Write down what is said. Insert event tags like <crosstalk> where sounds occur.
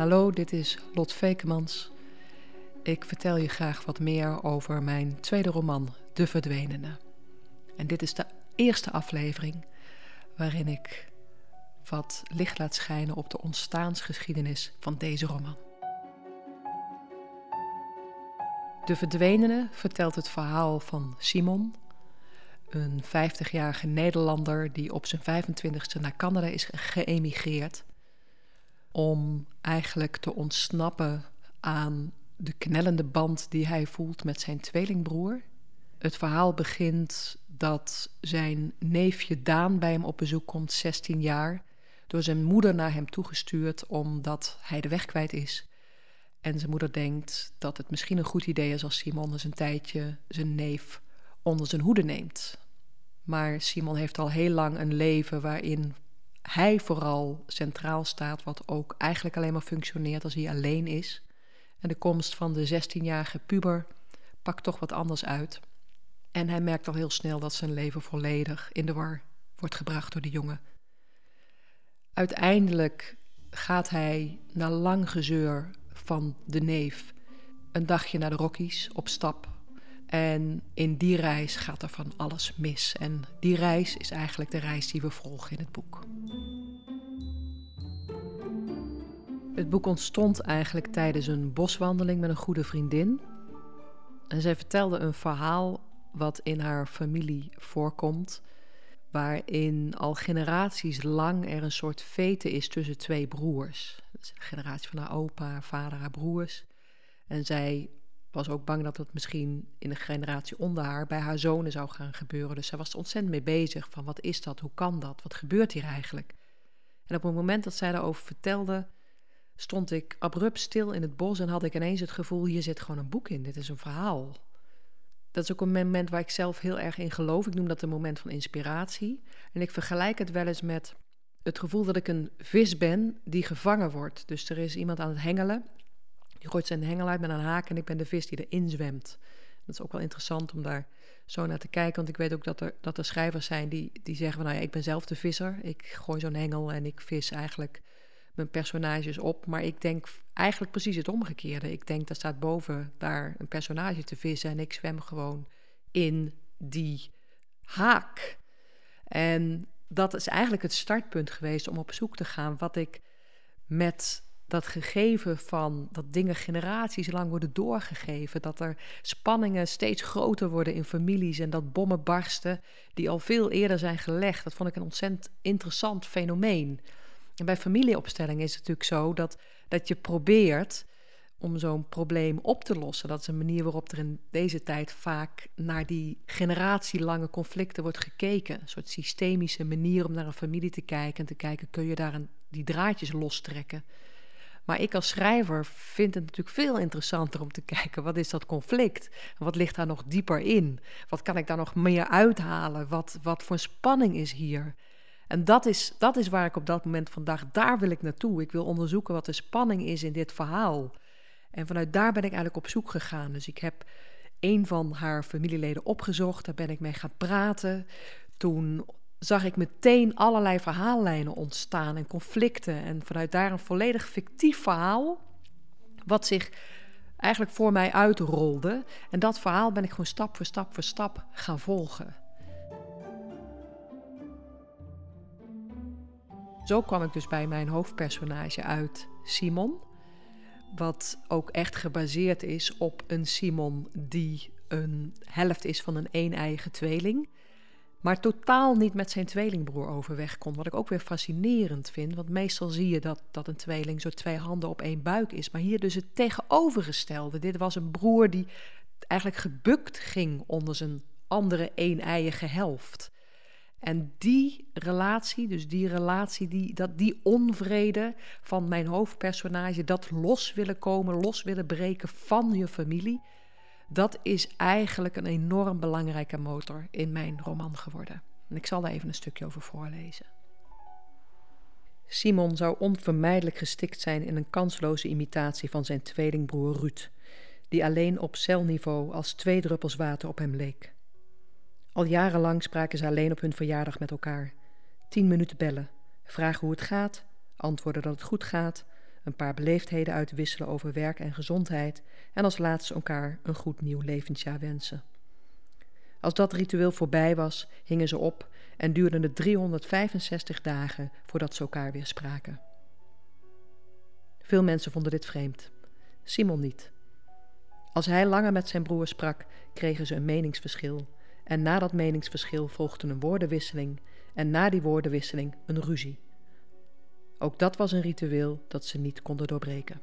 Hallo, dit is Lot Vekemans. Ik vertel je graag wat meer over mijn tweede roman, De Verdwenene. En dit is de eerste aflevering waarin ik wat licht laat schijnen op de ontstaansgeschiedenis van deze roman. De Verdwenene vertelt het verhaal van Simon, een 50-jarige Nederlander die op zijn 25ste naar Canada is geëmigreerd om eigenlijk te ontsnappen aan de knellende band die hij voelt met zijn tweelingbroer. Het verhaal begint dat zijn neefje Daan bij hem op bezoek komt, 16 jaar, door zijn moeder naar hem toegestuurd omdat hij de weg kwijt is. En zijn moeder denkt dat het misschien een goed idee is als Simon eens een tijdje zijn neef onder zijn hoede neemt. Maar Simon heeft al heel lang een leven waarin hij vooral centraal staat, wat ook eigenlijk alleen maar functioneert als hij alleen is. En de komst van de 16-jarige puber pakt toch wat anders uit. En hij merkt al heel snel dat zijn leven volledig in de war wordt gebracht door de jongen. Uiteindelijk gaat hij na lang gezeur van de neef een dagje naar de Rockies op stap. En in die reis gaat er van alles mis. En die reis is eigenlijk de reis die we volgen in het boek. Het boek ontstond eigenlijk tijdens een boswandeling met een goede vriendin. En zij vertelde een verhaal wat in haar familie voorkomt, waarin al generaties lang er een soort vete is tussen twee broers. de generatie van haar opa, haar vader, haar broers. En zij was ook bang dat het misschien in de generatie onder haar bij haar zonen zou gaan gebeuren. Dus zij was er ontzettend mee bezig van wat is dat, hoe kan dat, wat gebeurt hier eigenlijk? En op het moment dat zij daarover vertelde, stond ik abrupt stil in het bos en had ik ineens het gevoel: hier zit gewoon een boek in, dit is een verhaal. Dat is ook een moment waar ik zelf heel erg in geloof. Ik noem dat een moment van inspiratie. En ik vergelijk het wel eens met het gevoel dat ik een vis ben die gevangen wordt. Dus er is iemand aan het hengelen. Die gooit zijn hengel uit met een haak en ik ben de vis die erin zwemt. Dat is ook wel interessant om daar zo naar te kijken. Want ik weet ook dat er, dat er schrijvers zijn die, die zeggen van... nou ja, ik ben zelf de visser. Ik gooi zo'n hengel en ik vis eigenlijk mijn personages op. Maar ik denk eigenlijk precies het omgekeerde. Ik denk, dat staat boven daar een personage te vissen... en ik zwem gewoon in die haak. En dat is eigenlijk het startpunt geweest om op zoek te gaan... wat ik met dat gegeven van dat dingen generaties lang worden doorgegeven, dat er spanningen steeds groter worden in families en dat bommen barsten die al veel eerder zijn gelegd. Dat vond ik een ontzettend interessant fenomeen. En bij familieopstelling is het natuurlijk zo dat, dat je probeert om zo'n probleem op te lossen. Dat is een manier waarop er in deze tijd vaak naar die generatielange conflicten wordt gekeken. Een soort systemische manier om naar een familie te kijken en te kijken, kun je daar die draadjes lostrekken. Maar ik als schrijver vind het natuurlijk veel interessanter om te <laughs> kijken wat is dat conflict? Wat ligt daar nog dieper in? Wat kan ik daar nog meer uithalen? Wat, wat voor spanning is hier? En dat is, dat is waar ik op dat moment vandaag, daar wil ik naartoe. Ik wil onderzoeken wat de spanning is in dit verhaal. En vanuit daar ben ik eigenlijk op zoek gegaan. Dus ik heb een van haar familieleden opgezocht, daar ben ik mee gaan praten. Toen zag ik meteen allerlei verhaallijnen ontstaan en conflicten. En vanuit daar een volledig fictief verhaal, wat zich eigenlijk voor mij uitrolde. En dat verhaal ben ik gewoon stap voor stap voor stap gaan volgen. Zo kwam ik dus bij mijn hoofdpersonage uit, Simon. Wat ook echt gebaseerd is op een Simon die een helft is van een een-eigen tweeling maar totaal niet met zijn tweelingbroer overweg kon. Wat ik ook weer fascinerend vind, want meestal zie je dat, dat een tweeling zo twee handen op één buik is. Maar hier dus het tegenovergestelde. Dit was een broer die eigenlijk gebukt ging onder zijn andere een-eiige helft. En die relatie, dus die relatie, die, dat, die onvrede van mijn hoofdpersonage, dat los willen komen, los willen breken van je familie, dat is eigenlijk een enorm belangrijke motor in mijn roman geworden. En ik zal daar even een stukje over voorlezen. Simon zou onvermijdelijk gestikt zijn in een kansloze imitatie van zijn tweelingbroer Ruud, die alleen op celniveau als twee druppels water op hem leek. Al jarenlang spraken ze alleen op hun verjaardag met elkaar. Tien minuten bellen, vragen hoe het gaat, antwoorden dat het goed gaat, een paar beleefdheden uitwisselen over werk en gezondheid en als laatste elkaar een goed nieuw levensjaar wensen. Als dat ritueel voorbij was, hingen ze op en duurde het 365 dagen voordat ze elkaar weer spraken. Veel mensen vonden dit vreemd. Simon niet. Als hij langer met zijn broer sprak, kregen ze een meningsverschil. En na dat meningsverschil volgde een woordenwisseling en na die woordenwisseling een ruzie. Ook dat was een ritueel dat ze niet konden doorbreken.